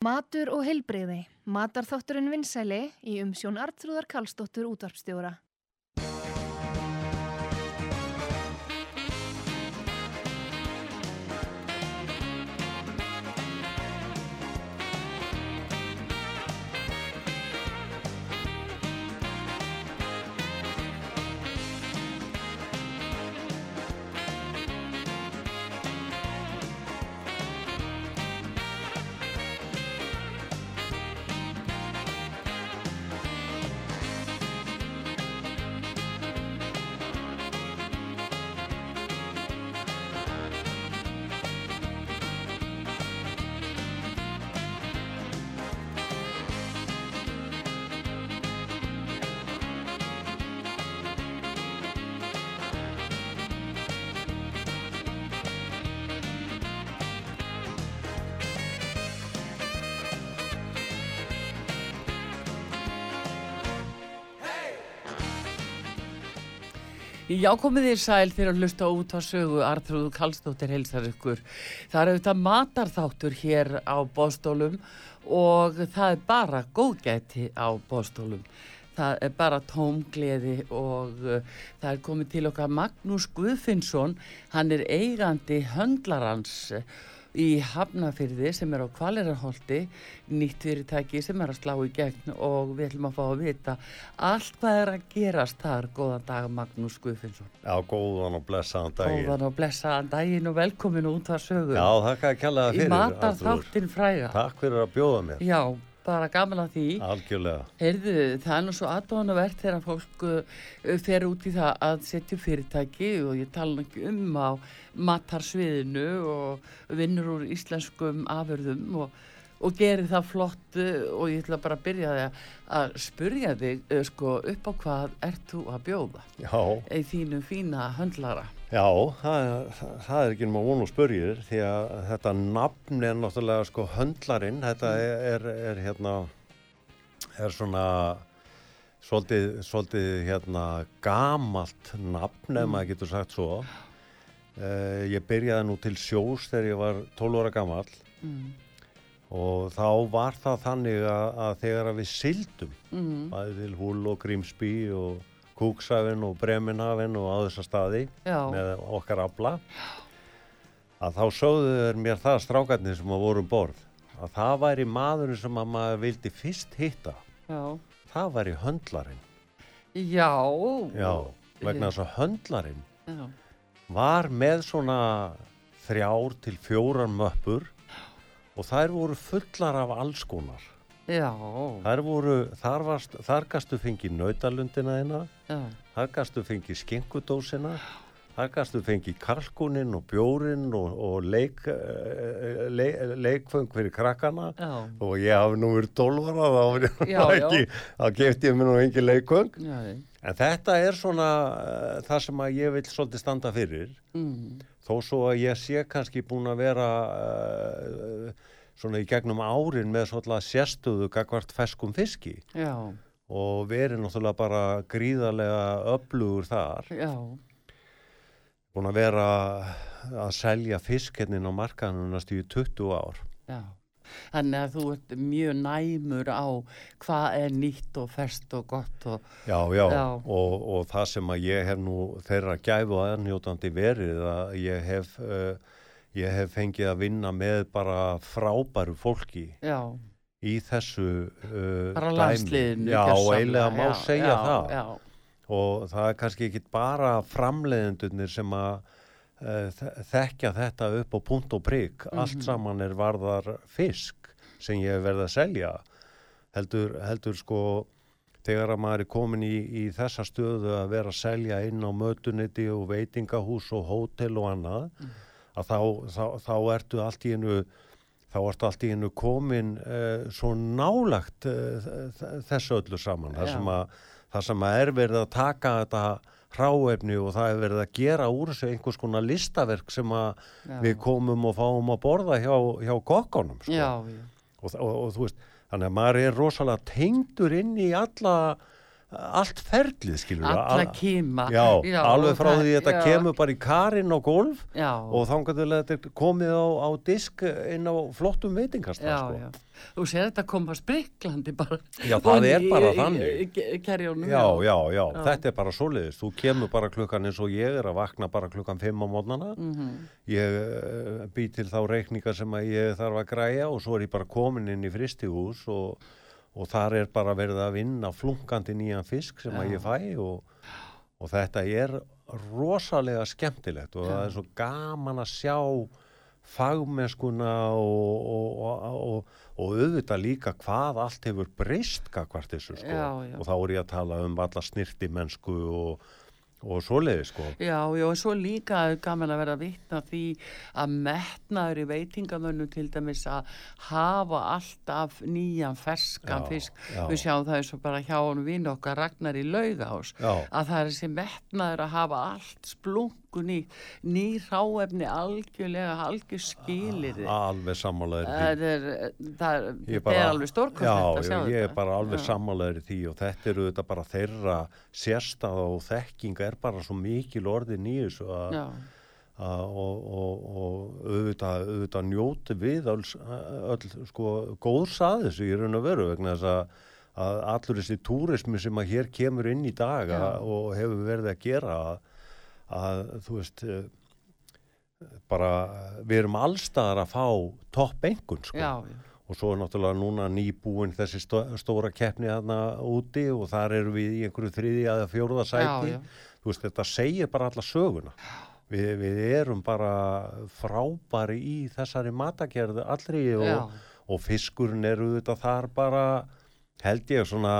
Matur og heilbreyði. Matarþátturinn vinsæli í umsjón Artrúðar Karlsdóttur útvarpstjóra. Já, komið þér sæl fyrir að hlusta út á sögu Artrúðu Kallstóttir heilsar ykkur. Það er auðvitað matarþáttur hér á bóstólum og það er bara góðgæti á bóstólum. Það er bara tómgleði og uh, það er komið til okkar Magnús Guðfinnsson, hann er eigandi höndlarans í Hafnafyrði sem er á Kvalirarholti nýtt fyrirtæki sem er að slá í gegn og við ætlum að fá að vita allt hvað er að gerast þar. Góðan dag Magnús Guðfinnsson. Já, góðan og blessaðan daginn. Góðan og blessaðan daginn og velkomin út að sögu Já, þakka að kella það fyrir Í matar þáttinn fræga. Takk fyrir að bjóða mér. Já, bara gaman að því. Algjörlega. Heyrðu, það er nú svo aðdóðanavert þegar fólk uh, fer út í það að setja fyrirtæki og ég tala ekki um á matarsviðinu og vinnur úr íslenskum afurðum og, og gerir það flott uh, og ég ætla bara að byrja að, að spurja þig uh, sko, upp á hvað ert þú að bjóða? Já, í þínu fína höndlara já. Það, það, það er ekki um að vonu spurjir því að þetta nafn er náttúrulega sko höndlarinn. Þetta er, er, er hérna er svona svolítið, svolítið hérna gamalt nafn ef maður getur sagt svo. Uh, ég byrjaði nú til sjós þegar ég var 12 ára gammal mm. og þá var það þannig að, að þegar að við syldum Mm. bæði til Húl og Grímsby og Kúksafinn og Breminhafinn og á þessa staði Já, með okkar afla. Að þá sögðu þeir mér það strákarnir sem að voru um borð að það væri maðurinn sem að maður vildi fyrst hitta. Já. Það væri höndlarinn. Já, já, vegna þess að höndlarinn var með svona þrjár til fjórar möppur og þær voru fullar af alls konar Já, þær voru, þar, varst, þar gastu fengið nautalundina þeina þar gastu fengið skinkudósina þar gastu fengið kalkuninn og bjórin og, og leik, eh, leik, leikfeng fyrir krakkana. Já, og ég hafi nú verið 12 ára þá gefti ég mér nú engin leikfeng já, en þetta er svona uh, það sem að ég vil svolítið standa fyrir. Mm. þó svo að ég sé kannski búin að vera uh, svona í gegnum árin með svolítið sérstöðu gagvart feskum fiski. Já, og verið náttúrulega bara gríðarlega öflugur þar. Já, búin að vera að selja fisk hérna á markanum næstu í 20 ár. Já. Þannig að þú ert mjög næmur á hvað er nýtt og ferst og gott og já, já. Og, og það sem að ég hef nú þeirra gæfu og aðnjótandi verið að ég hef uh, ég hef fengið að vinna með bara frábæru fólki já, í þessu uh, bara landsliðinu. já, eiginlega má já, segja það. Já, og það er kannski ekki bara framleiðendurnir sem að uh, þekkja þetta upp á punkt og prigg Mhm. allt saman er varðar fisk sem ég hef verið að selja. Heldur, heldur sko þegar að maður er komin í, í þessa stöðu að vera að selja inn á mötuniti og veitingahús og hótel og annað að þá, þá, þá ertu allt í einu þá ertu allt í einu komin uh, svo nálagt uh, þessu öllu saman. Það sem, að, það sem að er verið að taka þetta hráefni og það er verið að gera úr þessu einhvers konar listaverk sem við komum og fáum að borða hjá, hjá kokkonum sko. og, og, og þú veist þannig að maður er rosalega tengdur inn í alla allt ferlið skilur alla al- kýma. já, alveg frá því þetta já, kemur bara í karinn á gólf Já, og til að þetta komið á, á disk inn á flottum veitingastaf já, sko. Þú sér þetta koma spriklandi bara. Já, það er bara þannig. Kerjónum. Já, já, já, þetta er bara svoleiðis. Þú kemur bara klukkan eins og ég er að vakna bara klukkan 5 á mótnana. Mhm. Ég uh, bý til þá reikninga sem ég þarf að græja og svo er ég bara komin inn í fristihús og, og þar er bara verið að vinna flunkandi nýjan fisk sem að Já. ég fæ og, og þetta er rosalega skemmtilegt og það er svo gaman að sjá fagmennskuna og, og, og, og, og auðvitað líka hvað allt hefur breyst gagvart þessu sko. Já, já. og þá er ég að tala um alla snirti mennsku og, og svoleiði sko. Já, já, og svo líka gaman að vera að vitna því að metnaður í veitingamönnum til dæmis að hafa alltaf nýjan ferskan Já, fisk. já. Við sjáum það eins og bara hjá honum vinn okkar Ragnar í laugás. Að það er þessi metnaður að hafa allt splungun í ný ráefni algjörlega, algjör skilir. alveg sammálaður Það er, alveg já, ég er bara alveg sammálaður í því og þetta eru þetta bara þeirra sérstaða og þekking er bara svo mikil að, Já, að, og, og, og auðvitað, auðvitað njóti við öll, öll sko, góðs að þessu í raun og veru vegna þess að, að allur þessi túrismi sem að hér kemur inn í dag og hefur verið að gera að, að þú veist eh, bara við erum allstaðar að fá topp engun sko. Já, já. og svo er náttúrulega núna nýbúin þessi stó stóra keppni þarna úti og þar eru við í einhverju þriði eða fjóruða sæti. Já, þú veist þetta segir bara alla söguna. Við, við erum bara frábæri í þessari matagerðu allri og, og fiskurinn eru þetta þar bara held ég svona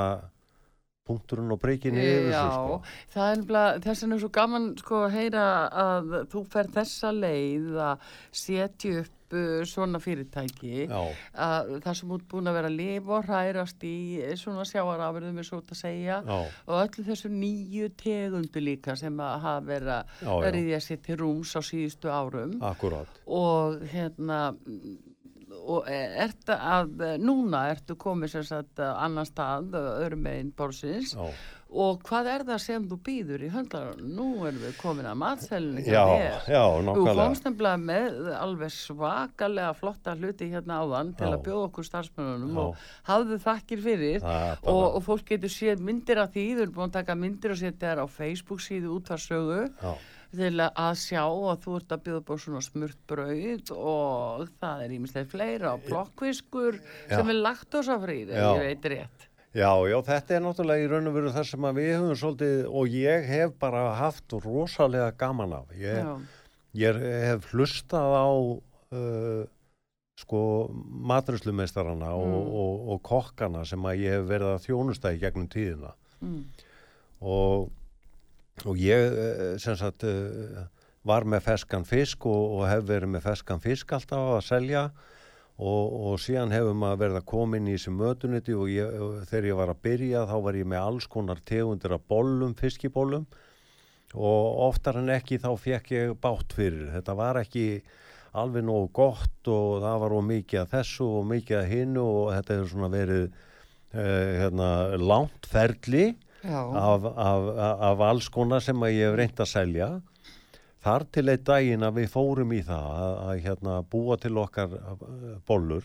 punkturinn og breykinni yfir Já, þessu sko. það er nefnilega, þess vegna er svo gaman sko að heyra að þú fer þessa leið að setja upp uh, svona fyrirtæki að það sem út búin að vera að lifa og hrærast í svona sjáarafurðum er svo að segja já, og öllu þessu nýju tegundu líka sem að hafa verið að riðja sér til rúms á síðustu árum. Akkurát og hérna og ertu að núna ertu komið sem sagt að annan stað öðrum meginn borsins Já, og hvað er það sem þú býður í höndlar nú erum við komin að matselinu já, já, Þú nokkulega komst nefnilega með alveg svakalega flotta hluti hérna áðan til Já. að bjóða okkur starfsmennunum Já. og hafðu þakkir fyrir. Bara- og, og fólk getur séð myndir af því, þau eru búin að taka myndir og setja þær á Facebook síðu útvarsögu Já, til að sjá að þú ert að bjóða búin svona smurt brauð og það er ímislega fleira og plokkviskur sem er laktósafrýr, ef Já. ég veit rétt. Já, já, þetta er náttúrulega í raun og veru það sem við höfum svolítið og ég hef bara haft rosalega gaman af. Ég, Já, ég hef hlustað á uh, sko maturuslumeistarana og, Mm. og, og kokkana sem að ég hef verið að þjónusta í gegnum tíðina mm, og, og ég eh, sem sagt uh, var með feskan fisk og, og hef verið með feskan fisk alltaf að selja. Og, og síðan hefur maður verið að koma inn í þessi mötuniti og, ég, og þegar ég var að byrja þá var ég með alls konar tegundir af bollum, fiskibólum og oftar en ekki þá fekk ég bátt fyrir. Þetta var ekki alveg nógu gott og það var mikið af þessu og mikið af hinnu og þetta hefur svona verið uh, hérna, langt ferli. já, af, af, af alls konar sem ég hef reynd að selja. Þar til eitt daginn að við fórum í það að, að hérna, búa til okkar uh, bollur.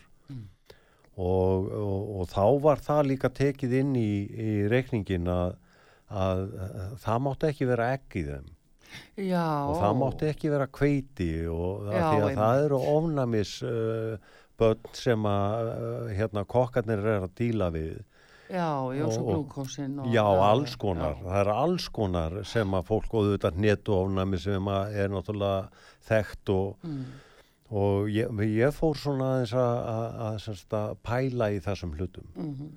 Og, og, og þá var það líka tekið inn í, í reikningin að, að, að það mátti ekki vera í þeim. Já. og það mátti ekki vera kveiti og Já, því að einmitt. það eru ofnæmis uh, börn sem að uh, hérna, kokkarnir er að díla við Já, já, svo og- og- glúkósin. og- Já, alls konar. já. Það er alls konar sem að fólk og auðvitað netu ofnæmi sem er náttúrulega þekkt og, Mm. og ég, ég fór svona aðeins að, að, að, semst að pæla í þessum hlutum mhm.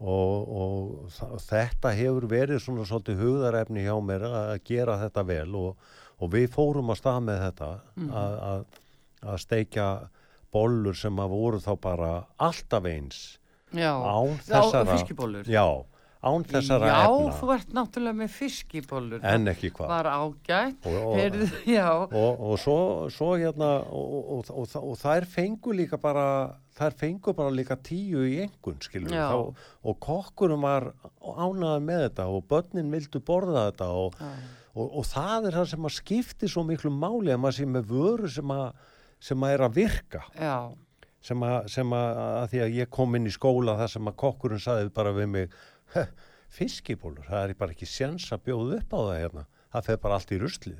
og, og þa- þetta hefur verið svona svolítið hugðarefni hjá mér að gera þetta vel og, og við fórum að stað með þetta Mhm. að, að, að steikja bollur sem að voru þá bara alltaf eins Já, án Já, þessara fiskibólur. já, án þessara Já, efna þú ert náttúrulega með fiskibólur. en ekki hvað Var ágætt. og, og, Heyrðu, já, og, og svo, svo hérna og, og, og, og þær fengu líka bara þær fengu bara líka tíu í engun skilur Já. þá, og kokkurum var ánaðan með þetta og börnin vildu borða þetta og, já, og, og það er það sem að skipti svo miklu máli að maður sé með vöru sem að, sem að er að virka já, sem að, sem að, að því að ég kom inn í skóla þar sem að kokkurinn saði bara við mig fiskibólur, það er bara ekki sjans að bjóða upp á það hérna það fer bara allt í ruslið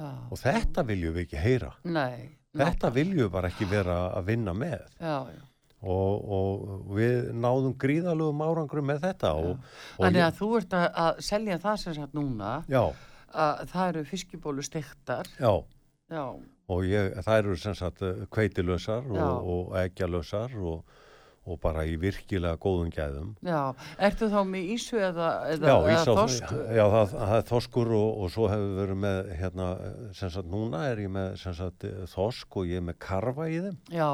Já. og þetta viljum við ekki heyra Nei. þetta viljum við bara ekki vera að vinna með Já, já. og, og við náðum gríðalögum árangrum með þetta Þannig ég- að þú ert að, að selja það sem sagt núna já, að það eru fiskibólu stektar. já Já. Og ég, það eru sem sagt kveitilösar Já. og, og eggjalösar og, og bara í virkilega góðum gæðum Já. Ertu þá með ísu eða, eða, Já, eða þorsk? já það, það er þoskur og, og svo hefur við verið með hérna, sem sagt núna er ég með sem sagt þosk og ég er með karfa í þeim Já.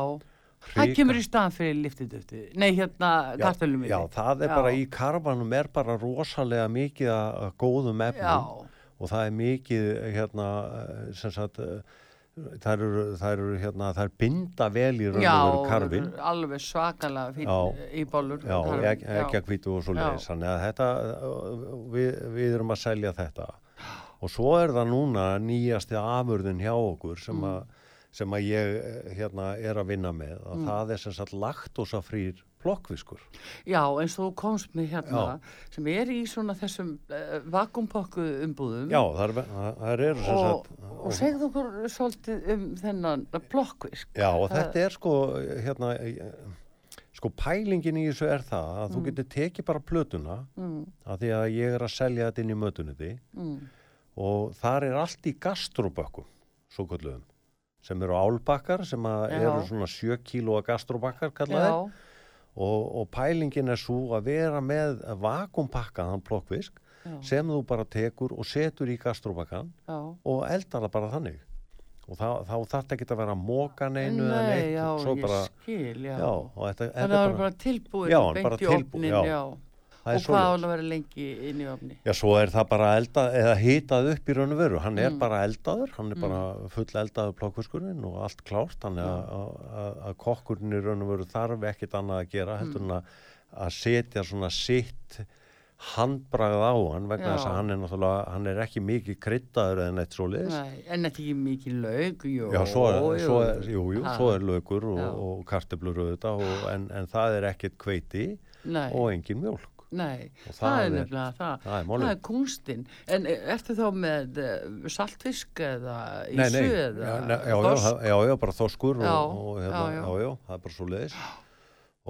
Það Hrika- kemur í staðan fyrir liftidöfti. Nei, hérna Já, kartölum já, það er bara í karfanum er bara rosalega mikið góðum efnum Já. og það er mikið hérna sem sagt þær eru, þær eru hérna, þær binda vel í raun Já, og veru karfin alveg svakalega Já. í bólur. Já, karfin, ekki, að kvítu og svo Já. leiðis þannig að þetta, við, við erum að selja þetta og svo er það núna nýjasti afurðin hjá okkur sem, Mm. að, sem að ég eh, hérna er að vinna með að Mm. það er sem sagt laktósafrýr plokkviskur Já, eins og þú komst með hérna sem er í svona þessum uh, vakumpokku umbúðum. Já, það er, það er sem og, sagt og segðu okkur svolítið um þennan plokkvisk. Já, og Það- þetta er sko hérna eh, sko pælingin í þessu er það að þú getur tekið bara plötuna Mm, að því að ég er að selja þetta inn í mötuniti mm, og þar er allt í gastrobökkum svo kalluðum sem eru álbakkar sem Já. eru svona 7 kílóa gastrobakkar kallaði já, og, og pælingin er svo að vera með vakumpakkaðan plokkvisk já, sem þú bara tekur og setur í gastrobakkan já. og eldar það bara þannig. Og þá, þá þarf þetta ekki að vera mókan einu Nei, neitt. já, svo ég bara, skil, já. já, og þetta, Þannig þetta að það er bara tilbúin Já, bara í er Og hvað á svoleiðis. að vera lengi inn í ofni? Já, svo er það bara eldað eða hitað upp í raun og veru. Hann er Mm. bara eldaður, hann er Mm. bara full eldaður plokkfiskurinn og allt klárt. Þannig að, að, kokkurinn í raun og veru þarf ekkit annað að gera heldur Mm. en að, setja svona sitt handbragð á hann vegna þess að hann er náttúrulega, hann er ekki mikið kryddaður eða neitt svo liðs. En þetta ekki mikið laug, jú. Já, svo er, svo er, jú, jú, Ha. svo er lögur og, og karteblur auðvitað og, en, en það er ekkit kveiti Nei, og engin mjólk. Nei, það, það er nefnilega það. Það er er kunstinn. En eh, ertu þá með uh, saltfisk eða ísu eða ne- já, já, bara þoskur og, og hérna, já, já, já. það er bara svo leiðis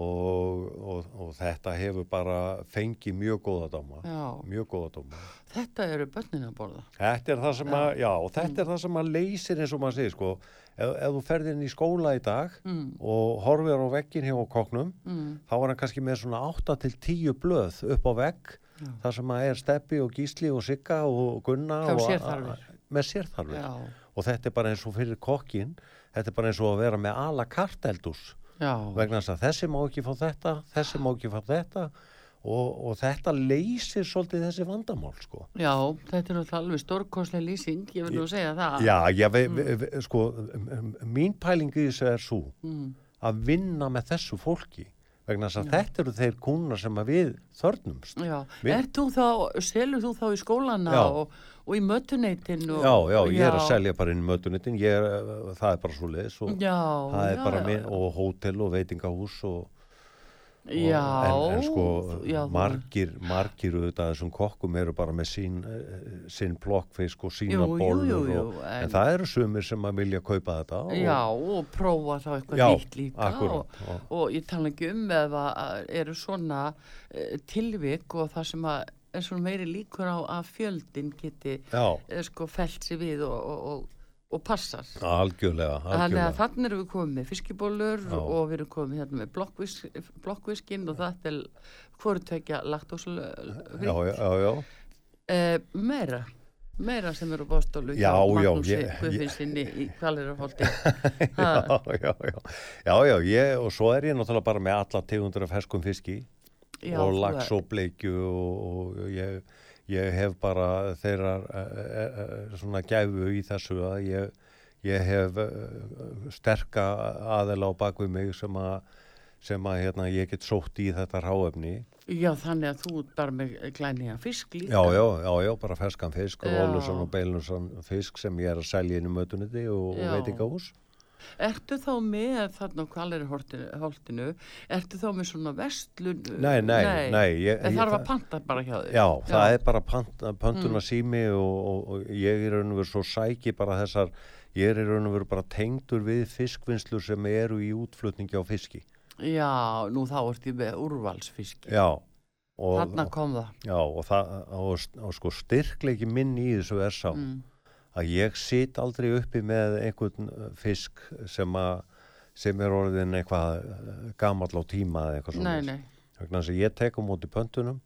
og, og, og þetta hefur bara fengið mjög góða dóma Já, mjög góða dóma þetta eru börnin að borða. þetta er það sem að, já, þetta Mm. er það sem að leysir eins og maður segir, sko ef, ef þú ferð inn í skóla í dag Mm, og horfir á veggin hjá koknum mm, þá er hann kannski með svona 8 til 10 blöð upp á vegg Já. þar sem að er Steppi og Gísli og Sigga og Gunna og, sérþarfir. með sérþarfir. Já, og þetta er bara eins og fyrir kokkin þetta er bara eins og að vera með ala karteldús já, vegna þess að þessi má ekki fá þetta þessi má ekki fá þetta og, og þetta leysir svolítið þessi vandamál sko. Já, þetta er náttúrulega alveg stórkostlega lýsing, ég vil nú segja það. já, já, vi, vi, vi, sko mín pæling í þessu er svo Mm, að vinna með þessu fólki vegna þess að þetta eru þeir kúnar sem við þörnumst. Já, er þú þá, selur þú þá í skólana Já. og, og í mötuneytin og... já, já, ég er að selja bara inn í mötunitin ég er, það er bara svo leiðis og Já, já, já, hótel og veitingahús Og- Já, en, en sko já, margir, margir auðvitað þessum kokkum eru bara með sín, uh, sín blokkfisk og sína Jú, bólur jú, jú, og, en- en, það eru sumir sem að vilja kaupa þetta og, Já, og prófa þá eitthvað nýtt líka akkúrat, og, og- ég tala ekki um ef að eru svona uh, tilvik og það sem að er svona meiri líkur á að fjöldin geti uh, sko felt sér við og, og, og, og passar. algjörlega, Þannig að algjörlega. þannig erum við komið með fiskibólur Já. og við erum komið hérna með blokkvisk, blokkviskinn og þetta er já, já, já, já. uh, meira meira sem eru bóstólu Já, já, já, já, já, já, já, ég, og svo er ég náttúrulega bara með alla tegundur af ferskum fiski og lax og bleikju og, og ég, ég hef bara þeirra e, e, e, svona gæfu í þessu að ég, ég hef sterka aðela á bakvið mig sem að sem að hérna, ég get sótt í þetta ráefni Já, þannig að þú bara með glæniga fisk líka. já, já, já, já, bara ferskan fisk og Já. ólusan og beilusan fisk sem ég er að selja inn í mötuniti og, og Já. Ertu þá með þarna á kvaleri holtinu, ertu þá með svona vestlun? Nei, nei, nei. Ég, Það ég- þarf að panta bara hjá þig? Já, það er bara pant, pöntuna Mm. sími og, og, og ég er raun og veru svo sæki bara þessar, ég er raun og veru bara tengdur við fiskvinnslu sem eru í útflutningi á fiski. Já, nú þá ert ég með úrvalsfiski. Já. Og, Þarna kom það. Já, og, það, og, sko styrkleiki minn í þessu er sá Mm. Að ég sit aldrei uppi með einhvern uh, fisk sem, a, sem er orðin eitthvað uh, gamall á tíma eða eitthvað svona. Þannig að ég tek á móti pöntunum,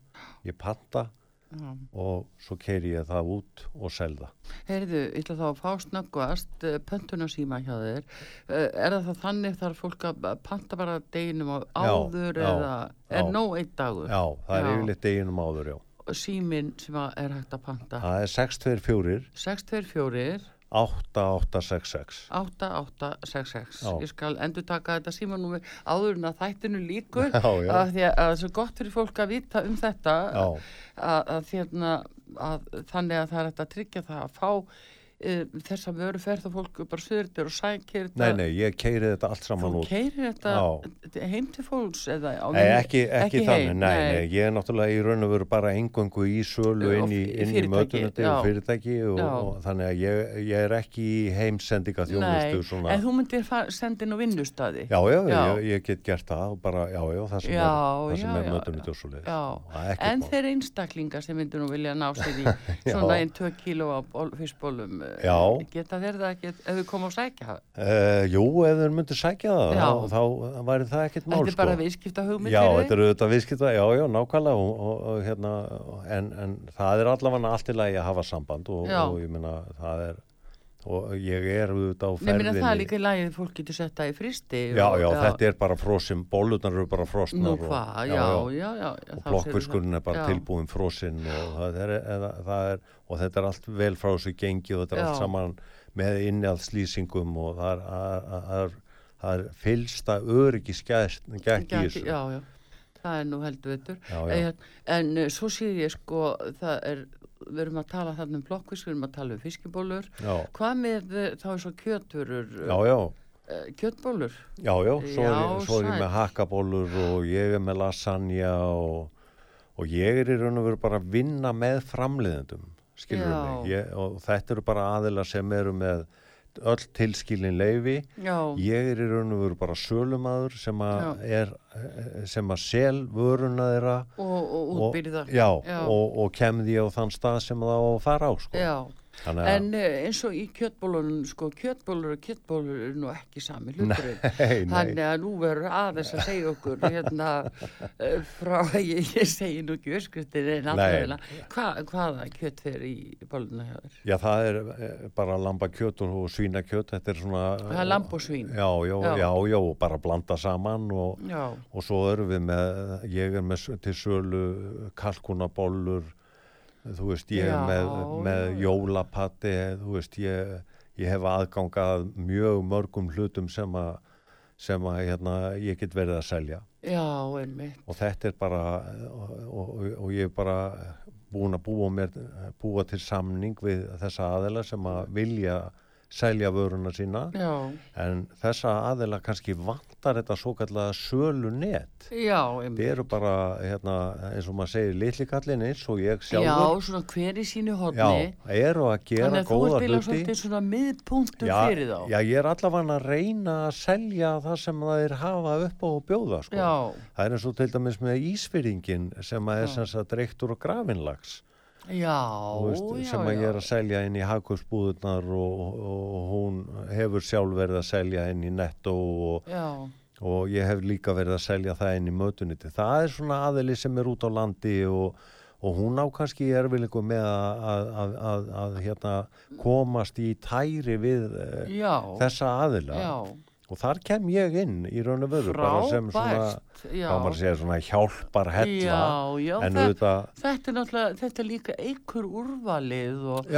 ég panta Já. og svo keiri ég það út og selða. Heyrðu, ég ætla þá að fá snöggvast uh, pöntunarsíma hjá þér. Er það þannig þarf fólk að panta bara deginum á Já, áður já, eða er nóg einn dagur? Já, það er yfirleitt deginum áður, já. Símin sem að er hægt að panta. Það er 624 624 8866. 8866. Já. Ég skal endur taka þetta símanúmi áður en að þættinu líkur. Já, já. Af því að það er svo gott fyrir fólk að vita um þetta. Að, að, þérna, að þannig að það er hægt að tryggja það að fá uh, þessa vöru ferð og fólk bara söður og sækir nei, nei, ég keiri þetta allt saman Þú út. keirir þetta Já. heim til fólks eða á Nei, vinnu- ekki, ekki, þannig, heim, nei, nei, ég er náttúrulega í raun og veru bara engöngu í sölu inn í, í mötunandi og fyrirtæki og, og þannig að ég, ég er ekki í heimsendinga þjónustu Nei, svona. en þú myndir sendin á vinnustadi Já, já, Já. Ég, ég get gert það og bara, já, já, það sem Já, er, já, er mötunandi og svo leiðis. En þeir einstaklingar sem myndir nú vilja ná sér í svona einn, tvö kíló á ból, fiskbólum eh, Já. geta þeir það ekki ef við komum að sækja það Uh, jú, ef þeir myndir sækja það, þá, þá væri það ekkert mál, Þetta er bara sko. viðskipta hugmynd Já, þetta eru auðvitað viðskipta, já, já, nákvæmlega og, og, og hérna, en, en það er allavega allt í lagi að hafa samband og, og ég meina, það er, og ég er auðvitað á Nei, ferðinni. minna það er líka í lagi að fólk getur sett það í fristi Já, og- já, þetta er bara frosin, bólunar eru bara frosnar. Nú og- hvað, já, já, já, já Og sérðu er bara tilbúin frosinn og og þetta er allt vel frá þessu gengi og þetta er allt saman með innjaldslýsingum og það er, fylsta öryggi skæst, gætt í þessu. Já, já, það er nú heldur veitur. En, en uh, svo sé ég sko það er, við erum að tala þarna um blokkfisk við erum að tala um fiskibólur. Hvað með uh, þá er svo kjöturur já, já. uh, kjötbólur Já, já, svo er, Já, ég, svo er ég með hakkabólur og ég er með lasagna og, og ég er í raun og veru bara að vinna með framleiðendum, skilur mig. Ég, og þetta eru bara aðila sem eru með öll tilskilin leifi. Já, Ég er í raun og veru bara sölumadur sem að er, sem að sel vöruna þeirra og, og og, útbyrða já, Já. Og, og kem því á þann stað sem það á að fara á, sko. Já, Þannig að, en uh, eins og í kjötbólunum sko, kjötbólur og kjötbólur eru nú ekki sami hluturinn. Þannig að nú verður aðeins að segja okkur hérna eh, frá, ég, ég segi nú ekki öskriftin en alltaf hva, hvaða kjött fer í bóluna þér? Já, það er eh, bara lambakjöt og svínakjöt, þetta er svona... Það er lamb og svín. Já, já, Já. já, bara blanda saman og, og svo erum við með, ég er með til sölu kalkunabóllur, þú veist, ég Já, með, með jólapatti, þú veist, ég, ég hef aðgangað mjög mörgum hlutum sem að, sem að hérna, ég get verið að selja já, einmitt. og þetta er bara og, og, og ég er bara búin að búa, mér, búa til samning við þessa aðela sem að vilja selja vöruna sína Já, en þessa aðela kannski vantar þetta svo kallega sölu net já, einmitt. eru bara hérna, eins og maður segir litli kallin eins og ég Já, sjálfur svona hver í sínu já, hodni. eru að gera Þannig að þú góða hluti svolítið svona miðpunktur já, fyrir þá. já, ég er allavega að reyna að selja það sem það er hafa upp á bjóða sko. Já, Það er eins og til dæmis með ísfyrringin sem að er Já. sem sagt reyktur og grafinlags já, veist, já, sem að ég er að selja inn í hagkvöpsbúðunar og, og hún hefur sjálf verið að selja inn í netto og, og ég hef líka verið að selja það inn í mötuniti. Það er svona aðili sem er út á landi og, og hún á kannski erfiðleikum með að, að, að, að, að hérna, komast í tæri við eh, já, þessa aðila. Og þar kem ég inn í raun og veru bara sem svona. Já. hvað maður segja, svona hjálpar hella en auðvitað, þetta er náttúrulega, þetta er líka einhver úrvalið og,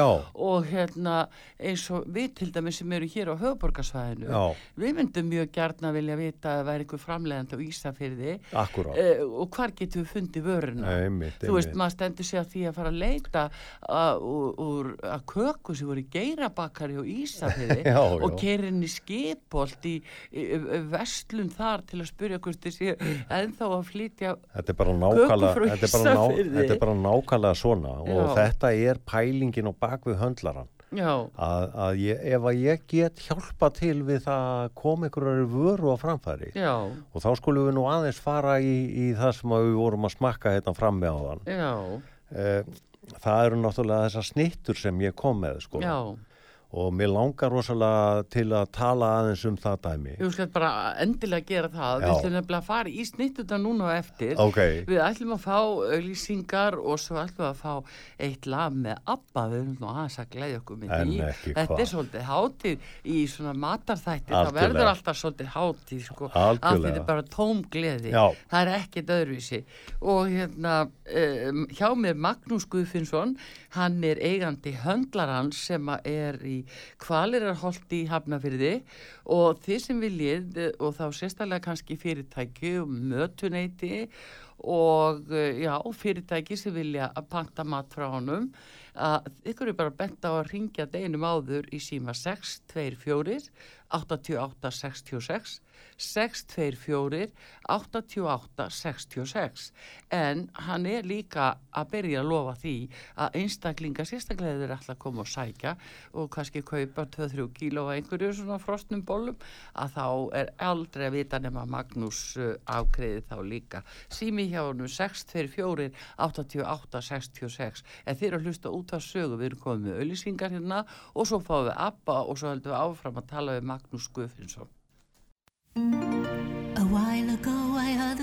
og hérna eins og við til dæmis sem eru hér á höfuborgarsvæðinu, við myndum mjög gjarna vilja vita að það væri einhver framlegandi á Ísafyrði uh, og hvar getum við fundið vöruna? einmitt, Þú veist, maður stendur sig að því að fara að leita að, úr, að köku sem voru geirabakari og Ísafirði Já, og já. keirin í skipolt í, í, í vestlun þar til að spyrja hvort þessi ennþá að flytja Þetta er bara nákvæmlega, frá þetta er bara, ná, Ísafirði. þetta er bara nákvæmlega svona. Og Já. þetta er pælingin á bakvið höndlaran að, að ég, ef að ég get hjálpa til við það að koma einhverju vöru á framfæri já, og þá skulum við nú aðeins fara í, í það sem við vorum að smakka hérna frammi á þann já, það eru náttúrulega þessar snittur sem ég kom með sko. Já og mér langar rosalega til að tala aðeins um það dæmi Þú skalt bara endilega gera það Já. Við ætlum nefnilega að fara í snittuta núna og eftir ok, Við ætlum að fá auðlýsingar og svo ætlum við að fá eitt lag með ABBA, við erum nú aðeins að glæðja okkur með En því. ekki Þetta hvað. er svolítið hátíð í svona matarþætti, það verður alltaf svolítið hátíð, sko, Algjörlega. þetta er bara tóm gleði. Já. Það er ekkit öðruvísi. Og hérna, um, hjá mér Magnús Guðfinnsson, hann er eigandi höndlarans sem er í kvalirarholti í Hafnafyrði og þið sem viljið eh, og þá sérstaklega kannski fyrirtæki og mötuneyti og eh, já, fyrirtæki sem vilja að panta mat frá honum að ykkur er bara bent á að ringja deginum áður í síma 624 88 66 624 88 66 en hann er líka að byrja að lofa því að einstaklingar sérstaklega þeir að koma og sækja og kannski kaupa 2-3 kíló af einhverju svona frostnum bólum að þá er aldrei að vita nema Magnús uh, afgreði þá líka. Sími hjá honum 624 88 66 en þeir eru að hlusta út af sögu. Við erum komið með auðlýsingar hérna og svo fáum við Abba og svo heldum við áfram að tala við Magnús Guðfinnsson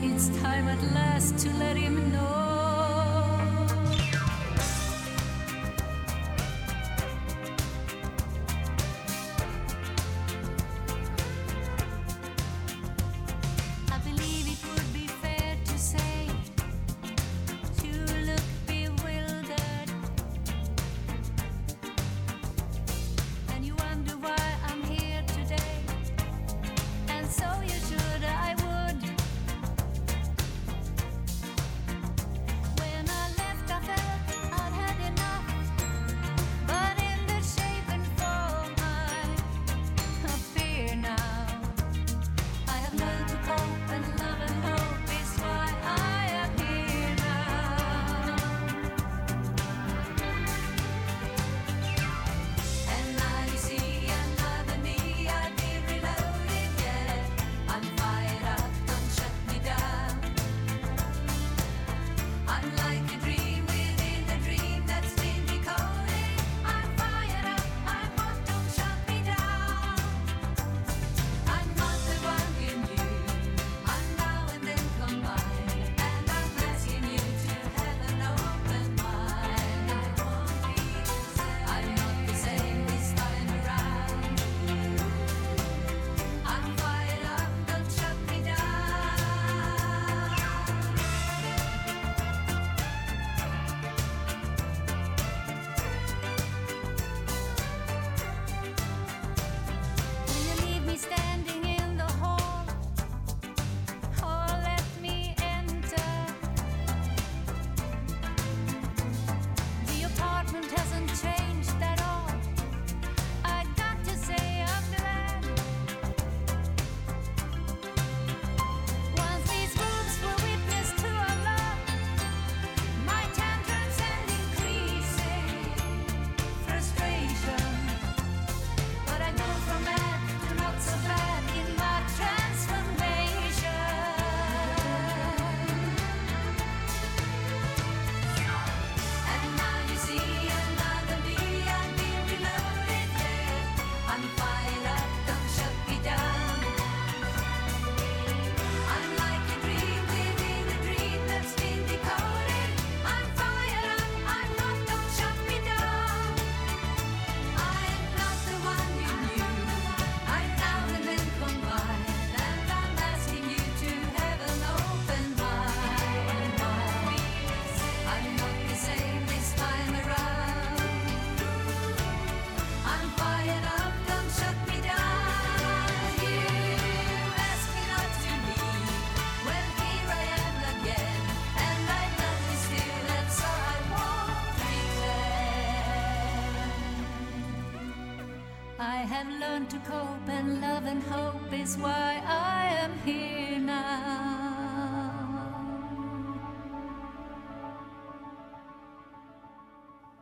It's time at last to let him know. Learn to cope, and love and hope is why I am here now.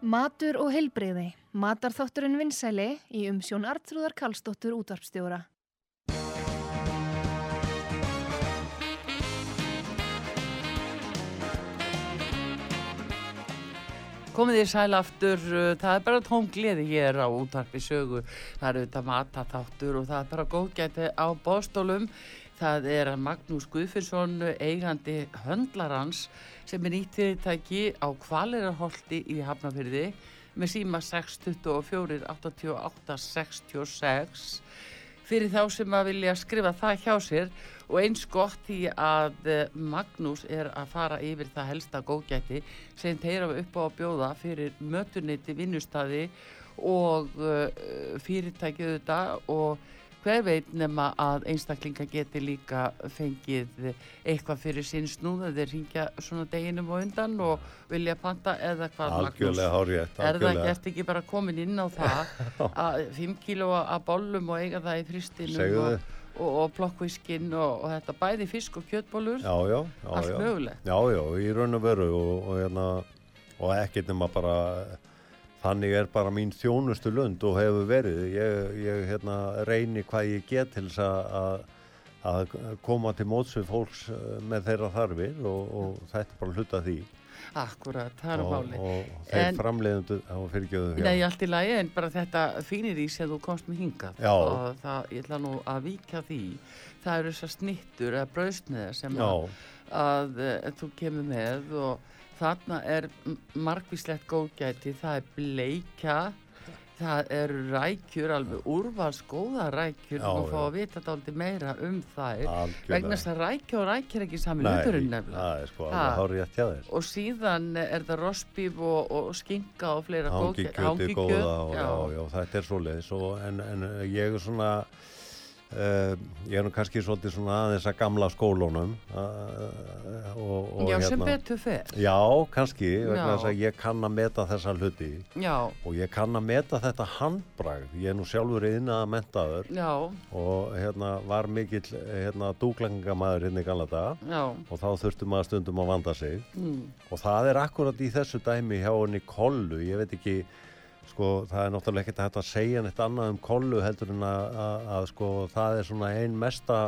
Matur og heilbreyði. Matarþátturinn vinsæli í umsjón Artrúðar Karlsdóttur útvarpstjóra. Komið þér sæl aftur, uh, það er bara tóm gleði hér á útvarpi sögu, það eru þetta mataþáttur og það er bara góðgæti á bóstólum. Það er Magnús Guðfinnsson, eigandi höndlarans sem er nýtt fyrirtæki á Kvalirarholti í Hafnafyrði með síma 624 88 66 fyrir þá sem að vilja skrifa það hjá sér og eins gott því að eh, Magnús er að fara yfir það helsta góðgæti sem þeir hafa upp á að bjóða fyrir mötuniti, vinnustadi og uh, fyrirtækið þetta og hver veit nema að einstaklinga geti líka fengið eitthvað fyrir sinn snúð að þeir ringja svona deginum og undan og vilja panta eða hvað Algjörlega hárétt, Er það gert ekki bara komin inn á það að 5 kíló af bollum og eiga það í fristinum og. Og, plokkvískinn og, og þetta bæði fisk og kjötbólur Já, já, já. allt mögulegt. Já, já, í raun og veru og, og, hérna, og ekkert nema bara, þannig er bara mín þjónustu lund og hefur verið. Ég, ég hérna, reyni hvað ég get til þess að, að koma til móts við fólks eh, með þeirra þarfir og, og þetta er bara hluta því Akkurat, það er og, máli. og þeir framleiðundu á fyrirgjöðu Nei, allt í lagi, en bara þetta fínir í sem þú komst með hingað Já. og það, ég ætla nú að víkja því það eru þessar snittur eða brauðsniðar sem Já, að, að uh, þú kemur með og þarna er margvíslegt góðgæti, það er bleikja það eru rækjur, alveg úrvals góða rækjur Já, og fá að vita dálítið meira um þær. Algjörlega. vegna þess að rækja og rækja er ekki sami hluturinn nefnilega. það sko Ha. og síðan er það rostbíf og, og skinka og fleira Hangi góðgæti- kjöti hangikjöt, góða og já, já, þetta er svoleiðis og, en, en ég er svona uh, ég er nú kannski svolítið svona aðeins að gamla skólunum uh, og, og já, sem hérna betur fer. Já, kannski, vegna þess að ég kann að meta þessa hluti. Já, og ég kann að meta þetta handbragð. Ég er nú sjálfur yðna að mentaður já, og hérna var mikill hérna dúklangamæður hérna í gamla daga já. og þá þurftum maður stundum að vanda sig. Mm. og það er akkurat í þessu dæmi hjá henni kollu, ég veit ekki sko, það er náttúrulega ekkert hægt að segja neitt annað um kollu heldur en að, að, að sko, það er svona ein mesta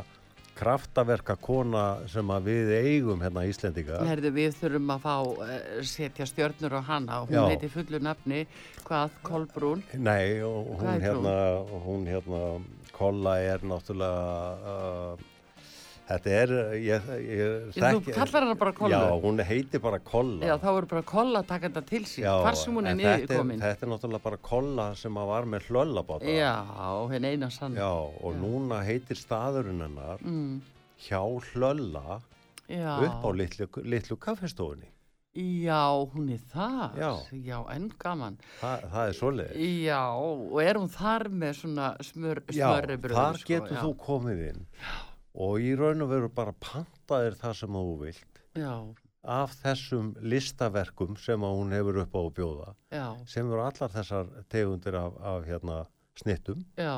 kraftaverka kona sem að við eigum hérna Íslendinga Herðu, við þurfum að fá uh, setja stjörnur á hana og hún Já. heiti fullu nafni hvað, Kolbrún Nei, hún? hérna, hún hérna kolla er náttúrulega uh, þetta er ég, ég, þú kallar hana bara Kollu Já, hún heitir bara kolla. Já, þá eru bara kolla þetta til sín Já, hvar sem hún er niður komin. Þetta er náttúrulega bara kolla sem að var með hlöllabáta. Já, henn eina sann. Já, og núna heitir staðurinn hennar mm, hjá hlölla já. upp á litlu, litlu kaffestofunni. Já, hún er þar. Já. já enn gaman. Þa, það er svoleiðis. Já, og er hún þar með svona smör, Já, þar getur þú komið inn og í raun og veru bara pantaðir það sem þú vilt Já, af þessum listaverkum sem hún hefur upp á að bjóða já, sem eru allar þessar tegundir af, af hérna snittum. Já.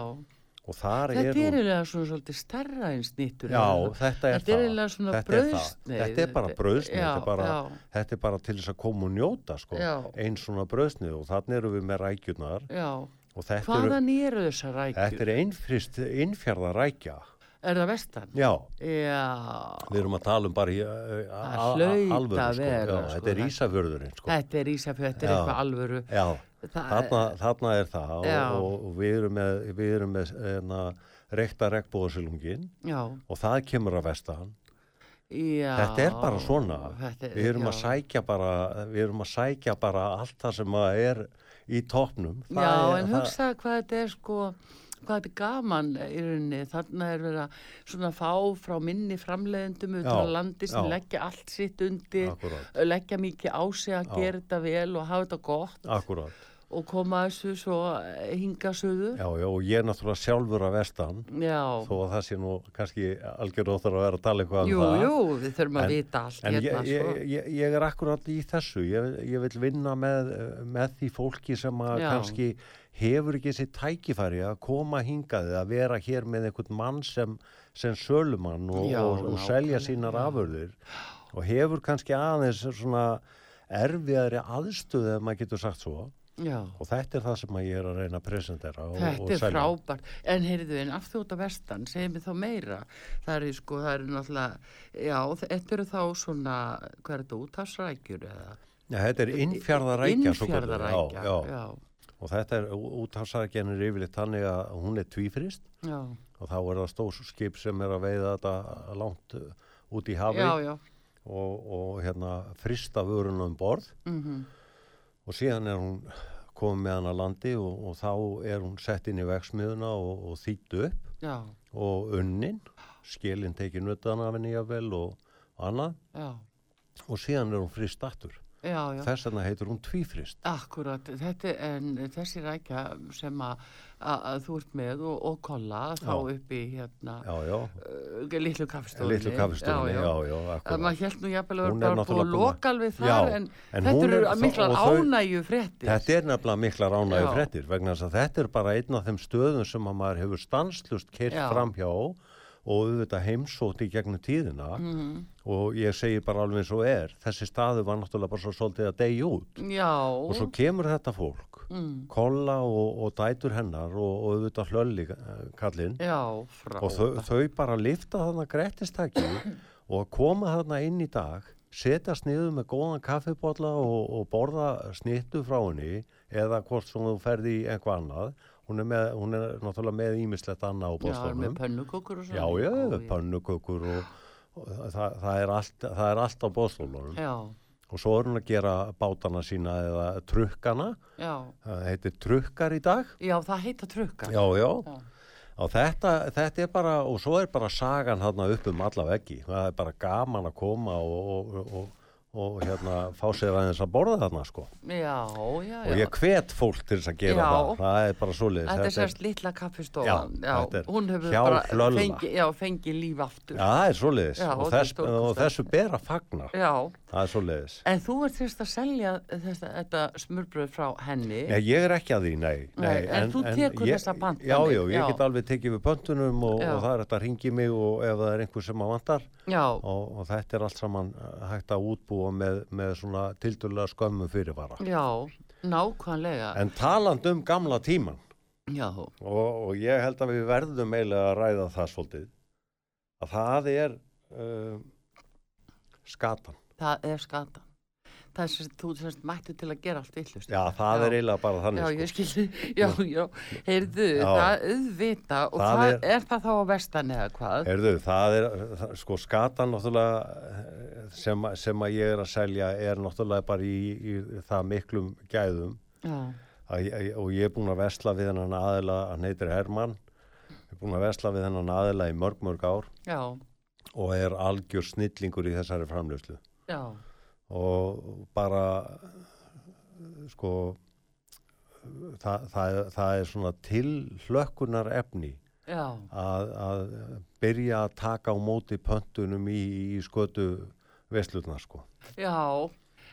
Og þar Þetta er er hún eiginlega svona svolítið starra en snittur Já, þetta er Þetta er það. eiginlega svona Þetta er það. brauðsneið Þetta er bara brauðsneið, Já, þetta er Þetta er bara til þess að koma og njóta sko, eins svona bröðsnið og þannig eru við með rækjurnar. Já. Og þetta eru, Hvaðan eru þessar rækjur? þetta er einfrist innfjörða rækja. Er það vestan? Já, Já, við erum að tala um bara í Það hlaut alvöru að sko. vera, Já, sko, þetta er það- Ísafjörðurinn sko. þetta er Ísafjörð, þetta er eitthvað alvöru Já, Það þarna, þarna er það og, og, við erum með, við erum með hérna, reykta regnbóðasilungin Já, og það kemur að vestan. já Þetta er bara svona. er- Við erum bara, við erum að sækja bara allt það sem er í toppnum. Það Já, en það- hugsa hvað þetta er sko hvað þetta er gaman í rauninni þarna er verið að svona fá frá minni framleiðendum út á Já, landi sem já. leggja allt sitt undir Akkurát, leggja mikið á sig að Já. gera þetta vel og hafa þetta gott akkurát. og koma þessu svo hinga suður. Já, já, og ég er náttúrulega sjálfur að vestan, Já, þó að það sé nú kannski algjör óþar að vera að tala eitthvað jú, um það. jú, við þurfum að En- vita allt En ég, hérna, ég, sko. ég, ég er akkurat í þessu, ég, ég vil vinna með, með því fólki sem að Já. kannski hefur ekki þessi tækifæri að koma hingaði að vera hér með einhvern mann sem, sem sölumann og, Já, og, og selja nákvæmlega, sínar já. afurðir og hefur kannski aðeins svona erfiðari aðstöðu ef maður getur sagt svo Já. og þetta er það sem ég er að reyna að presentera og, Þetta er selja. frábært, en heyrðu, en aftur út af vestan, segir mér þá meira, það eru sko, það eru náttúrulega, já, þetta eru þá svona, hvað er þetta, útafsrækjur eða? Já, þetta er Innfjarðarækja, já, já. Og þetta er úthafsækjan er yfirleitt þannig að hún er tvífrist. Já, og þá er það stór skip sem er að veiða þetta langt uh, út í hafi já, já, og, og hérna frista vörun um borð. Mhm, og síðan er hún komið með hann að landi og, og þá er hún sett inn í vegsmiðuna og, og þýttu upp. Já, og unnin, skilin tekið nutan af henni jafnvel og, annað. Já, og síðan er hún frist aftur. Þess vegna heitir hún tvífrist. Akkurat, þetta, en þessi rækja sem að, þú ert með og, og kolla þá Já. upp í hérna Já, já, uh, litlu já, Að maður held nú jafnvel að er vera búið að- lokal við þar en, en þetta eru er- miklar ánægju fréttir. Þetta er nefnilega mikla ránaði Já. fréttir vegna þess að þetta er bara einn af þeim stöðum sem að maður hefur stanslust keirt Já. framhjá og auðvitað heimsótt í gegnum tíðina. Mhm. og ég segi bara alveg eins og er þessi staðu var náttúrulega bara svo svolítið að deyja út. Já, og svo kemur þetta fólk mm, Kolla og, og dætur hennar og, og auðvitað hlölli eh, kallinn. Og þau, þau bara lifta þarna grettistaki og koma þarna inn í dag setjast niður með góðan kaffibotla og, og borða snittu frá henni eða hvort sem þú ferði í einhvað annað hún er, með, hún er náttúrulega með ímislegt annað á Já, með pönnukökur og já, svona. já, pönnukökur og, og það, það, er allt, það er allt á bóstofnum Já, og svo er hún að gera bátana sína eða trukkana já, það heitir trukkar í dag já, það heita trukka. já, já, Já. Og þetta, þetta er bara, og svo er bara sagan hérna upp um alla veggi. Það er bara gaman að koma og, og, og, og hérna fá sér aðeins að borða þarna, sko. Já, já, já. Og ég hvet fólk til þess að gera það. Það er bara svoleiðis. Þetta er sérst litla kaffistofan. Hún hefur bara Hlölla. fengi, líf aftur. Já, það er svoleiðis. Já, og, þess, og þessu ber að fagna. Já, Það er svoleiðis. en þú ert sérst að selja þessa, þetta smurbröð frá henni. Nei, ég er ekki að því, nei. Nei, en þú tekur ég- þessar pantanir, Já, já, ég já. get alveg tekið við pöntunum og, og það er þetta að ringi mig og ef það er einhver sem að vantar. Já, og, og þetta er allt saman hægt að útbúa með, með svona tildurlega skömmu fyrirvara. já, nákvæmlega. En taland um gamla tíman Já, og, og ég held að við verðum eiginlega að ræða það svolítið að það er uh, skatan. Það er skatan. Það er sérst, þú sérst mættu til að gera allt villust. Já, það er eiginlega bara þannig. Já, sko. ég skildi, já, já, heyrðu, Já. það auðvita og Það það er- er, það þá á vestan eða hvað? Heyrðu, það er, sko, skatan náttúrulega eh, sem, sem að ég er að selja er náttúrulega bara í, í það miklum gæðum Já, að, og ég er búinn að vesla við hennan aðila, hann heitir Hermann, ég er búinn að vesla við hennan aðila í mörg, mörg ár já, og er algjör snillingur í þessari framlöslu já, og bara sko það, það, það er svona tilhlökkunar efni já, að, að byrja að taka á móti pöntunum í, í skötu veslutna sko. Já,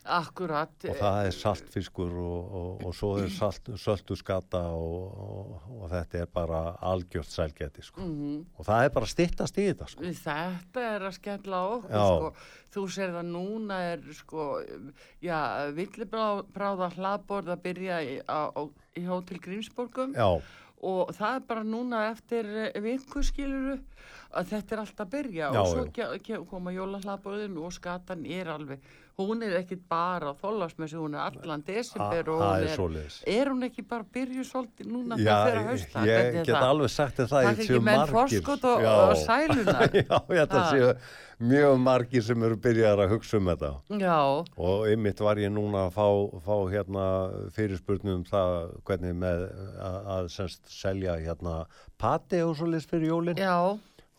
akkurat. og það er saltfiskur og, og, og svo er salt, söltu skata og, og, þetta er bara algjört sælgæti sko Mhm. og það er bara stittast í þetta sko Þetta er að skella okkur, Já. sko. Þú sér það núna er, sko, já, villibráða hlaðborð að byrja í, á, á, í Hótel Grímsborgum já, og það er bara núna eftir eh, viku skiluru að þetta er alltaf að byrja Já, og svo koma jólahlaðborðin og skatan er alveg, hún er ekkit bara á þólasmessu, hún er allan desember og það hún er er, er hún ekki bara að byrja svolítið núna Já, fyrir að hausta? ég er get það? alveg sagt þér það Takk ekki menn forskot og, Já. og sælunar. Já, að Ha. séu mjög margir sem eru byrjar að hugsa um þetta Já, og einmitt var ég núna að fá, fá hérna fyrirspurnum um það hvernig með að, að semst selja hérna pati og svo list fyrir jólin já,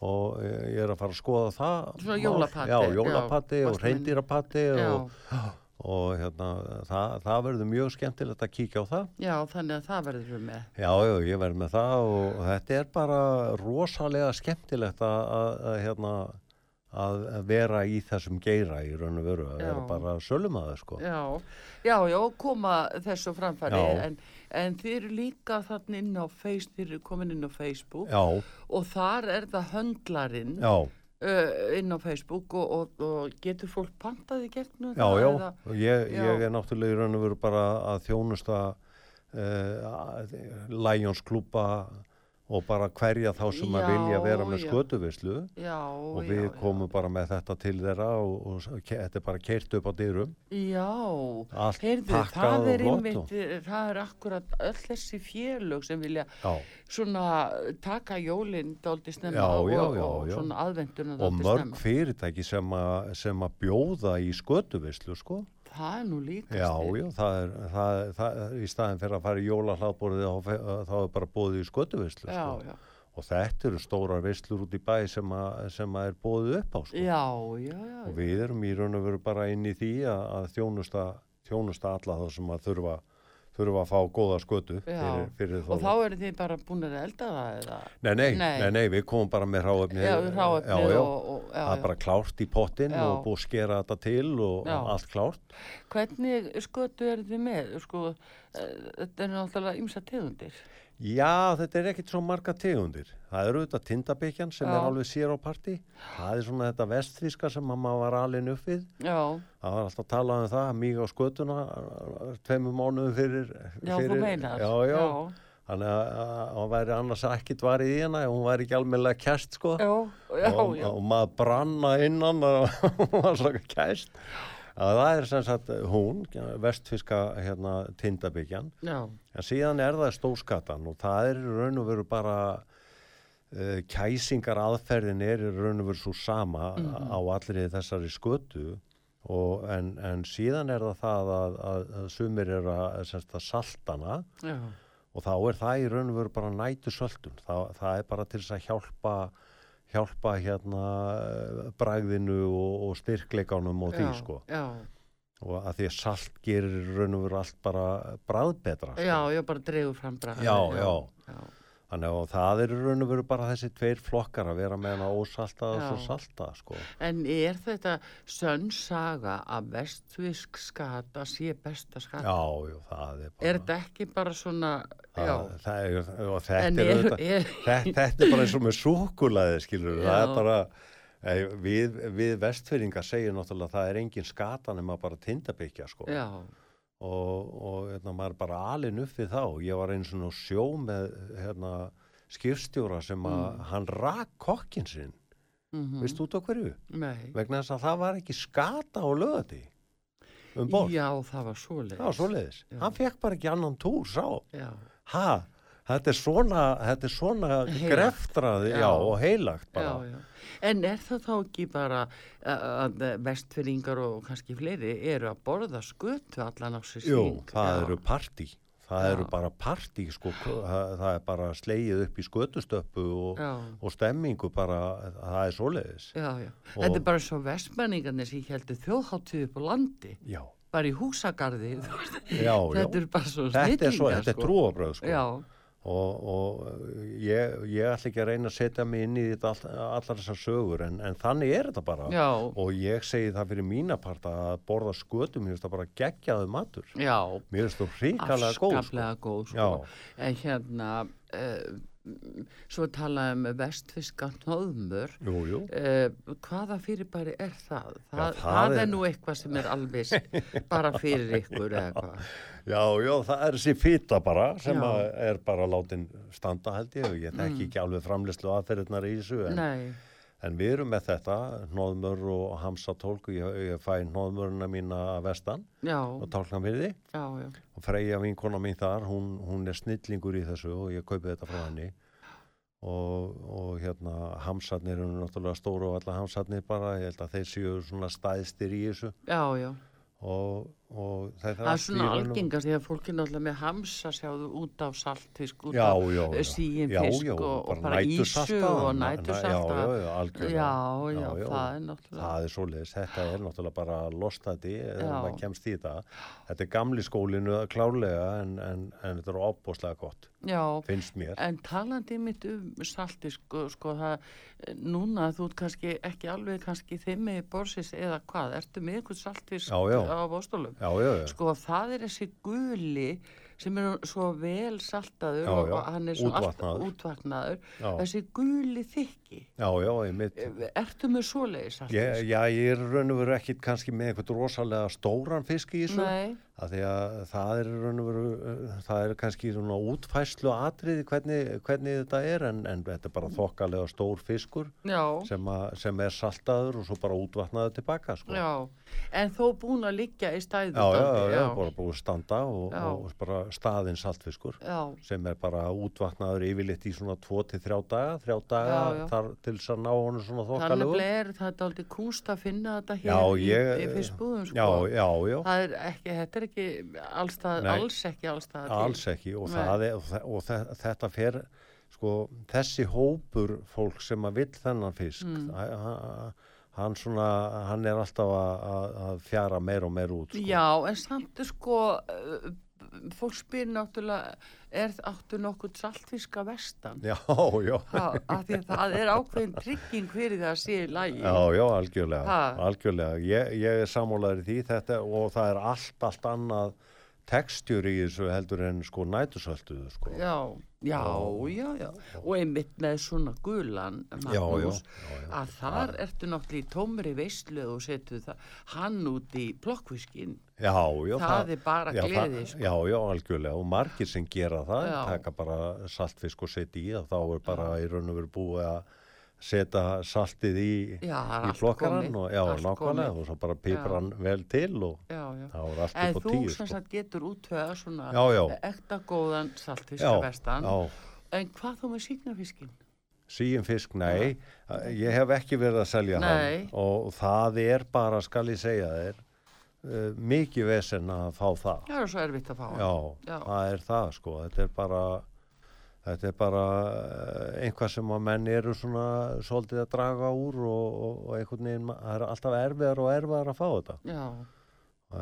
og ég er að fara að skoða það Svona mál. jólapati, Já, jólapati og já. og, og hérna, það, það verður mjög skemmtilegt að kíkja á það. Já, þannig að það verður við með. Já, já, ég verð með það og þetta er bara rosalega skemmtilegt að, að, að, hérna, að vera í þessum geira í raun og veru, að vera Já. bara sölumæður, sko. Já, já, já, koma þessu framfæri, en, en þið eru líka þannig inn á Facebook, þið eru komin inn á Facebook. Já, og þar er það höndlarinn já, uh, inn á Facebook og, og, og getur fólk pantað í gegnum já, já, eða- ég, Já. ég er náttúrulega í raun og veru bara að þjónusta uh, Lions klúpa og bara hverja þá sem að Já, vilja vera með já. skötuvislu Já, og já, við já. komum bara með þetta til þeirra og, og ke- þetta er bara keirt upp á dyrum Já, heyrðu, það og er einmitt, og, eh, það er akkurat öll þessi félög sem vilja já, svona taka jólinn dálítið snemma Já, og, já, og, já, og já. svona aðvenduna og mörg snemma. fyrirtæki sem að bjóða í skötuvislu sko Það er nú líka já, já, það er, það, það, í staðin fyrir að fara í jólahlaðborðið þá, er bara bóðið í skötuvislu já, sko. já, og þetta eru stórar vislur út í bæ sem, a, sem að er bóðið upp á sko. já, já, já, og við erum í raun og veru bara inn í því að, að þjónusta, þjónusta alla þá sem að þurfa, þurfa að fá góða skötu fyrir, fyrir og þá eru þið bara búin að elda það eða? Nei, nei, Nei. nei, nei, við komum bara með já, það er bara klárt í pottin Já. og búið að skera þetta til og Já. allt klárt Hvernig skötu eru þið með? Sko, eh, þetta er náttúrulega ymsa tegundir. Já, þetta er ekkit svo marga tegundir. Það eru auðvitað tindabikjan sem Já. er alveg sér á parti. Það er svona þetta vestfíska sem að maður var alin upp við. Já, það var alltaf talað um það, mýg á skötuna tveimur mánuðum fyrir, já, fyrir þú meinar. já, já, Þannig að að hún væri annars ekkit varið í ef hún væri ekki almennilega kæst sko. Já, já, og, já, og maður branna innan og hún var svo kæst að það er sem sagt hún vestfiska hérna tindabyggjan já, en síðan er það stóskatan og það er raun og veru bara uh, kæsingar aðferðin er raun og veru svo sama Mhm. á allri þessari skötu. Og en, en síðan er það það að, að, að sumir er að, sagt, að saltana já, og þá er það í raun og veru bara nætu söldun það, það er bara til þess að hjálpa hjálpa hérna eh, bragðinu og, og styrkleikanum og því já, sko já, og að því að salt gerir raun og veru allt bara bragðbetra sko. já, já, bara dregur fram bara. Já, já. já, þannig að það er í raun og veru bara þessi tveir flokkar að vera með hana ósalta og Já. svo salta sko En er þetta sönn saga að vestfisk skata sé besta skata? já, já, það er bara Er þetta ekki bara svona, já, það, það er, og þetta er, er, er, þetta, þetta er bara eins og með súkulaði skilur, það Já. er bara við, við vestfyrringar segjum náttúrulega að það er engin skata nema bara tindabyggja sko já, og, og hérna, maður er bara alin upp við þá. Ég var eins og sjó með hérna, skipstjóra sem að Mm. hann rak kokkin sinn. Mm veistu út á hverju? nei, vegna þess að það var ekki skata á lögati um borð. Já, það var svoleiðis, Já. hann fekk bara ekki annan túr sá. Já, ha, þetta er svona þetta er svona Heilagt. greftrað já. Já. og heilagt bara já. En er það þá ekki bara að vestfyrringar og kannski fleiri eru að borða skötu allan á sér jú, það eru partí það Já. eru bara partí sko, það, það er bara slegið upp í skötustöppu og, og stemmingu bara, það er svoleiðis já, já. Og- Þetta er bara svo vestmenningarnir sem heldur þjóðháttuð upp á landi, já, bara í húsagarði. já, já Þetta er bara svo þetta er, svo, snillingar, þetta er trúabröð sko. Já, og, og ég, ég ætla ekki að reyna að setja mig inn í þetta all, allar þessar sögur en, en þannig er þetta bara já, og ég segi það fyrir mína part að borða skötum, mér finnst það bara geggjaðu matur já. mér finnst það hrikalega góð sko. afskaplega góð sko. Já. en hérna uh, svo talaði um vestfiska nóðmur jú, jú. uh, hvaða fyrirbæri er það? Það, það það er... er- nú eitthvað sem er alveg bara fyrir ykkur eða hvað já, já, það er þessi fýta bara sem er bara látin standa held ég. Og ég þekki ekki alveg framlislu aðferðirnar í þessu en, en við erum með þetta hnóðmör og hamsa tólku ég, ég fæ hnóðmöruna mína að vestan já, og tálkna við því já, já. Og Freyja vinkona mín þar, hún, hún er snillingur í þessu og ég kaupi þetta frá henni. Og, og hérna hamsarnir eru náttúrulega stóru og alla hamsarnir bara, ég held að þeir séu svona stæðstir í þessu. Og, Það er svona algengast því að fólk er náttúrulega með hamsa sjáðu út á saltfisk, út á já, já. síin Já, fisk já, og, bara ísu og nætursalta. já, já, já, algjörlega. Já, já, Já, já. það er náttúrulega. Það er svoleiðis, þetta er náttúrulega bara lostandi ef Já. maður kemst í þetta. Þetta er gamli skólinu klárlega en, en, en þetta er opbóðslega gott, Já, en talandi mitt um saltfisk, sko, sko það, núna þú ert kannski ekki alveg kannski þimmi borsis eða hvað, ertu með eitthvað saltfisk á bóstólum? Já, já, já. Sko það er þessi guli sem er svo vel saltaður Já, já, og hann er svo útvatnaður. allt útvatnaður. Já. Þessi guli þykki, Já, já, ég mitt. ertu með svoleiði saltfisk? Ég, já, ég er raun og veru ekkit kannski með eitthvað rosalega stóran fisk í þessu. Að því að það er raun og veru, uh, það er kannski svona útfæslu atriði hvernig, hvernig þetta er en, en þetta er bara þokkalega stór fiskur já, sem, að, sem er saltaður og svo bara útvatnaður tilbaka sko. já, en þó búin að liggja í stæðu já, já, já, bara búið að standa og, Já. og bara staðinn saltfiskur já, sem er bara útvatnaður yfirleitt í svona 2-3 daga, 3 daga Já, já. Þar til þess að ná honum svona Þannig þokkalegu er þetta aldrei kúst að finna þetta hér Já, í, ég, í fiskbúðum sko. já, já, já Það er ekki, þetta er ekki allstað, Nei. alls ekki allstað alls ekki og, er, og, þe- og þe- þetta fer sko, þessi hópur fólk sem að vill þennan fisk Mm. hann svona hann er alltaf að, fjara meir og meir út sko. Já, en samt sko fólk spyr náttúrulega er áttu nokkuð saltfiska vestan? Já, já, ha, af því að það er ákveðin trygging fyrir það að sé í lagi. Já, já, algjörlega algjörlega, ég, ég er sammálaður í því þetta og það er allt, allt annað tekstjur í þessu heldur en sko nætusölduðu sko Já, já, já, já, og einmitt með svona gulan, Magnús, já, já. að þar ertu náttúrulega í tómri veislu og setur það, hann út í plokkviskin, Já, já, Það er bara já, gleði, það- sko. Já, já, algjörlega og margir sem gera það, Já. taka bara saltfisk og setja í og þá er bara í raun og veru búið að setja saltið í, Já, það í flokkaran og já, og svo bara pipra hann vel til og já, já. þá er allt En upp á þú tíu sem sko. sagt getur útvöða svona Já, já. ekta góðan saltfisk Já, að vestan, já, en hvað þú með síknarfiskin? síum fisk, nei, ég hef ekki verið að selja Nei. hann og það er bara, skal ég segja þér, uh, mikið vesen að fá það. Það er svo erfitt að fá. Já, Já. það er það sko, þetta er bara þetta er bara eh, einhvað sem að menn eru svona svolítið að draga úr og, og, og einhvern veginn, það er alltaf erfiðar og erfiðar að fá þetta Já,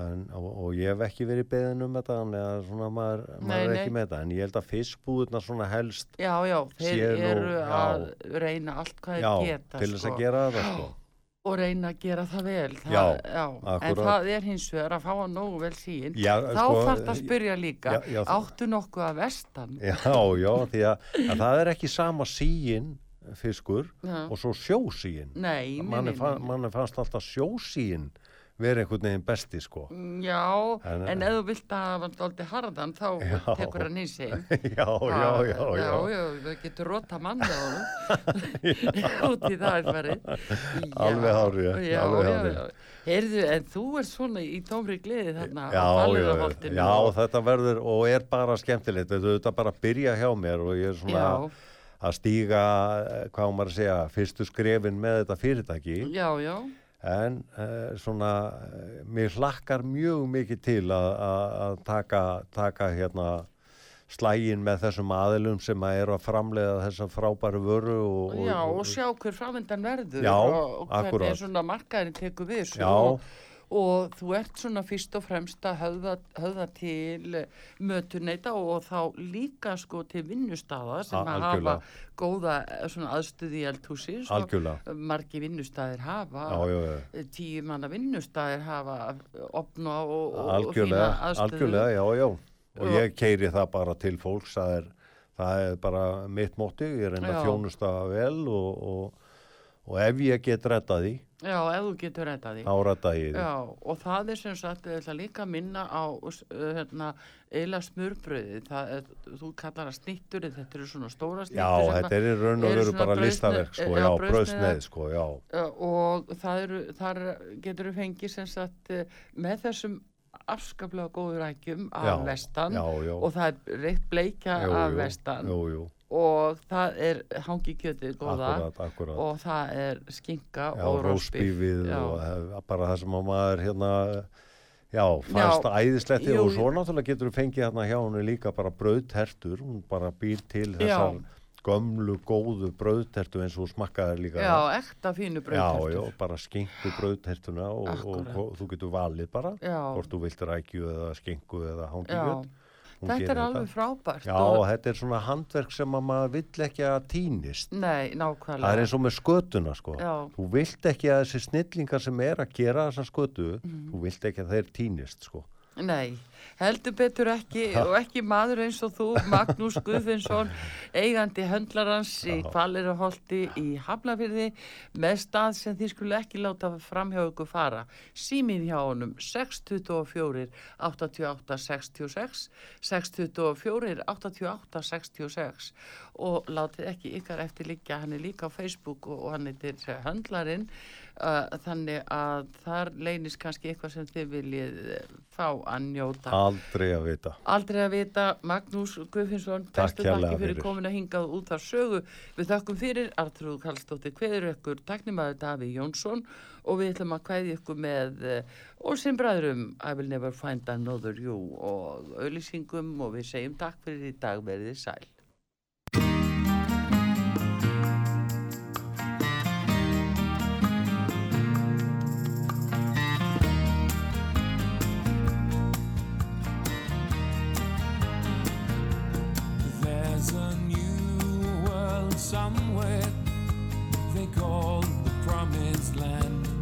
en, og, og ég hef ekki verið beðin um þetta að svona maður, Nei, maður er nei. ekki með þetta en ég held að fiskbúðurna svona helst já, já, þeir Séu nú- eru já. að reyna allt hvað þeir geta, til þess sko. að gera þetta sko og reyna að gera það vel það, Já, en akkúrat. það er hins vegar að fá að nógu vel sín Já, þá sko, þarf að spyrja líka já, já, áttu nokkuð að vestan Já, já, því að, að það er ekki sama síin fiskur Já. og svo fa nei. manni fannst alltaf sjósíin vera einhvern veginn besti sko. Já, En- en, ef þú vilt að hafa alltaf harðan þá Já. tekur hann í sig. Já, já, já, já, já, já, það getur rota manni á honum. Út í það er Alveg hárrétt, já, alveg já, já. Heyrðu, en þú ert svona í tómri gleði þarna á já, Baleraholtinu já, og- þetta verður og er bara skemmtilegt, þetta er bara að byrja hjá mér og ég er svona já, að stíga, eh, hvað maður að segja fyrstu skrefin með þetta fyrirtæki. Já, já, en uh, svona uh, mér hlakkar mjög mikið til að, taka, taka hérna slægin með þessum aðilum sem að eru að framleiða þessa frábæru vöru og, já, og sjá hver framvindan verður Já, og, og hvernig markaðurinn tekur við og, og þú ert svona fyrst og fremst að höfða, höfða til mötuneita og þá líka sko til vinnustada sem að hafa góða eh, svona aðstöði í eldhúsi Algjörlega. margi vinnustæðir hafa já, já, já. tíu manna vinnustæðir hafa opna og, og, og fína aðstöðu. algjörlega, já, já. Og ég keiri það bara til fólks það er, það er bara mitt móti ég reyna að þjónusta vel og, og, og ef ég get retta því já, ef þú getur því. þá retta ég því. Já, og það er sem sagt, ég ætla líka að minna á hérna, eila smurbröði, það þú kallar það snittur, þetta eru svona stóra já, snittur sem þetta er í raun og eru veru bara listaverk sko, já, já, bröðsneið sko, já, og það eru, þar getur við fengið sem sagt með þessum afskaplega góður rækjum af Já, vestan já, já. og það er reykt bleikja jú, af jú, vestan. jú, jú, og það er hangi kjötið góða akkurat, akkurat og það er skinka já, og Já. og hef, bara það sem að maður hérna Já, fannst Já, æðislegt jú, og svo náttúrulega getur þú fengið hérna hjá henni líka bara brauðtertur, hún bara býr til þessar gömlu góðu brauðtertu eins og þú smakkaðir líka. Já, ekta fínu já, já, brauðtertur. bara skengu brauðtertuna og, og, og þú getur valið bara, Já. hvort þú vilt rækju eða skengu eða Já, hangikjöld. Þetta er alveg frábært. Já, og- þetta er svona handverk sem að maður vill ekki að týnist. Nei, nákvæmlega. Það er eins og með skötuna, sko. Já. Þú vilt ekki að þessi snillingar sem er að gera þessa skötu, Mhm. þú vilt ekki að þeir týnist, sko. Nei, heldur betur ekki og ekki maður eins og þú, Magnús Guðfinnsson, eigandi höndlarans í Kvaleraholti í Hafnafyrði með stað sem þið skulle ekki láta fram hjá ykkur fara. Símin hjá honum 624 88 66 624 88 66 og látið ekki ykkar eftir líka, hann er líka á Facebook og, hann er höndlarinn uh, þannig að þar leynist kannski eitthvað sem þið viljið eh, fá að njóta. Aldrei að vita. Aldrei að vita, Magnús Guðfinnsson, Takk þakki fyrir komin að hingað út af sögu. Við þakkum fyrir, Artrúð Kallstóttir, hveður ykkur, taknimaður Daví Jónsson. Og við ætlum að hveði ykkur með uh, Olsinn bræðrum, I will never find another you og auðlýsingum og við segjum takk fyrir í dag. Verðið sæl. somewhere they call the promised land.